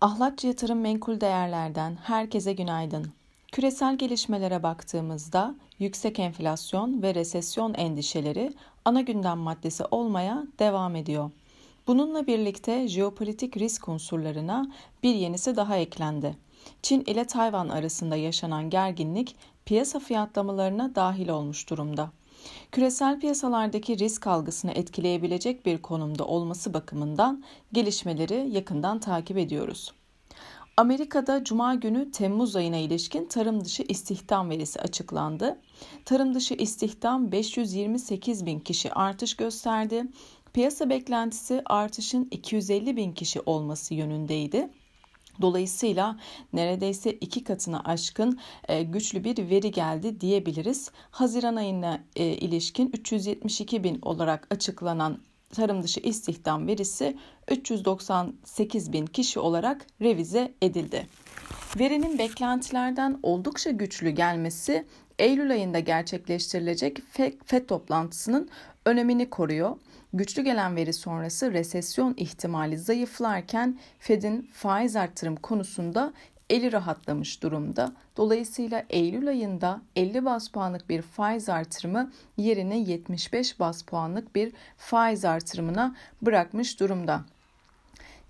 Ahlatçı Yatırım Menkul Değerler'den herkese günaydın. Küresel gelişmelere baktığımızda yüksek enflasyon ve resesyon endişeleri ana gündem maddesi olmaya devam ediyor. Bununla birlikte jeopolitik risk unsurlarına bir yenisi daha eklendi. Çin ile Tayvan arasında yaşanan gerginlik piyasa fiyatlamalarına dahil olmuş durumda küresel piyasalardaki risk algısını etkileyebilecek bir konumda olması bakımından gelişmeleri yakından takip ediyoruz. Amerika'da Cuma günü Temmuz ayına ilişkin tarım dışı istihdam verisi açıklandı. Tarım dışı istihdam 528 bin kişi artış gösterdi. Piyasa beklentisi artışın 250 bin kişi olması yönündeydi. Dolayısıyla neredeyse iki katına aşkın e, güçlü bir veri geldi diyebiliriz. Haziran ayına e, ilişkin 372 bin olarak açıklanan tarım dışı istihdam verisi 398 bin kişi olarak revize edildi. Verinin beklentilerden oldukça güçlü gelmesi Eylül ayında gerçekleştirilecek FED toplantısının önemini koruyor. Güçlü gelen veri sonrası resesyon ihtimali zayıflarken Fed'in faiz arttırım konusunda eli rahatlamış durumda. Dolayısıyla Eylül ayında 50 bas puanlık bir faiz artırımı yerine 75 bas puanlık bir faiz artırımına bırakmış durumda.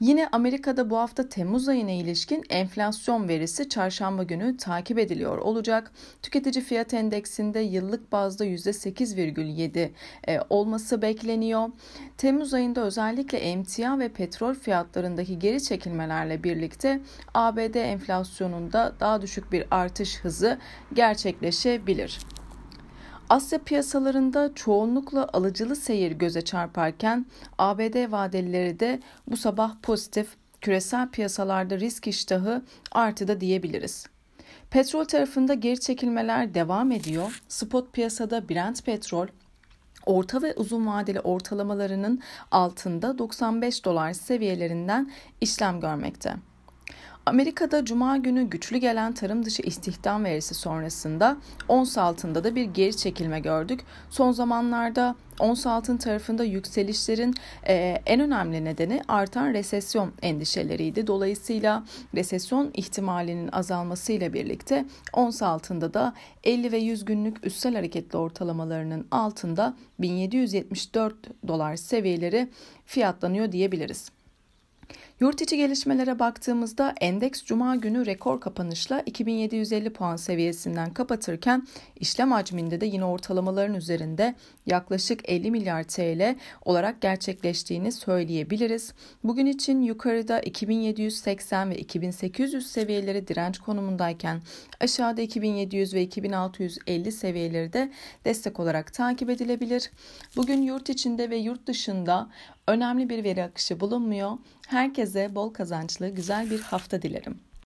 Yine Amerika'da bu hafta Temmuz ayına ilişkin enflasyon verisi çarşamba günü takip ediliyor olacak. Tüketici fiyat endeksinde yıllık bazda %8,7 e, olması bekleniyor. Temmuz ayında özellikle emtia ve petrol fiyatlarındaki geri çekilmelerle birlikte ABD enflasyonunda daha düşük bir artış hızı gerçekleşebilir. Asya piyasalarında çoğunlukla alıcılı seyir göze çarparken ABD vadeleri de bu sabah pozitif, küresel piyasalarda risk iştahı artıda diyebiliriz. Petrol tarafında geri çekilmeler devam ediyor. Spot piyasada Brent petrol orta ve uzun vadeli ortalamalarının altında 95 dolar seviyelerinden işlem görmekte. Amerika'da cuma günü güçlü gelen tarım dışı istihdam verisi sonrasında ons altında da bir geri çekilme gördük. Son zamanlarda ons altın tarafında yükselişlerin e, en önemli nedeni artan resesyon endişeleriydi. Dolayısıyla resesyon ihtimalinin azalmasıyla birlikte ons altında da 50 ve 100 günlük üstel hareketli ortalamalarının altında 1774 dolar seviyeleri fiyatlanıyor diyebiliriz. Yurt içi gelişmelere baktığımızda endeks cuma günü rekor kapanışla 2750 puan seviyesinden kapatırken işlem hacminde de yine ortalamaların üzerinde yaklaşık 50 milyar TL olarak gerçekleştiğini söyleyebiliriz. Bugün için yukarıda 2780 ve 2800 seviyeleri direnç konumundayken aşağıda 2700 ve 2650 seviyeleri de destek olarak takip edilebilir. Bugün yurt içinde ve yurt dışında önemli bir veri akışı bulunmuyor. Herkese bol kazançlı güzel bir hafta dilerim.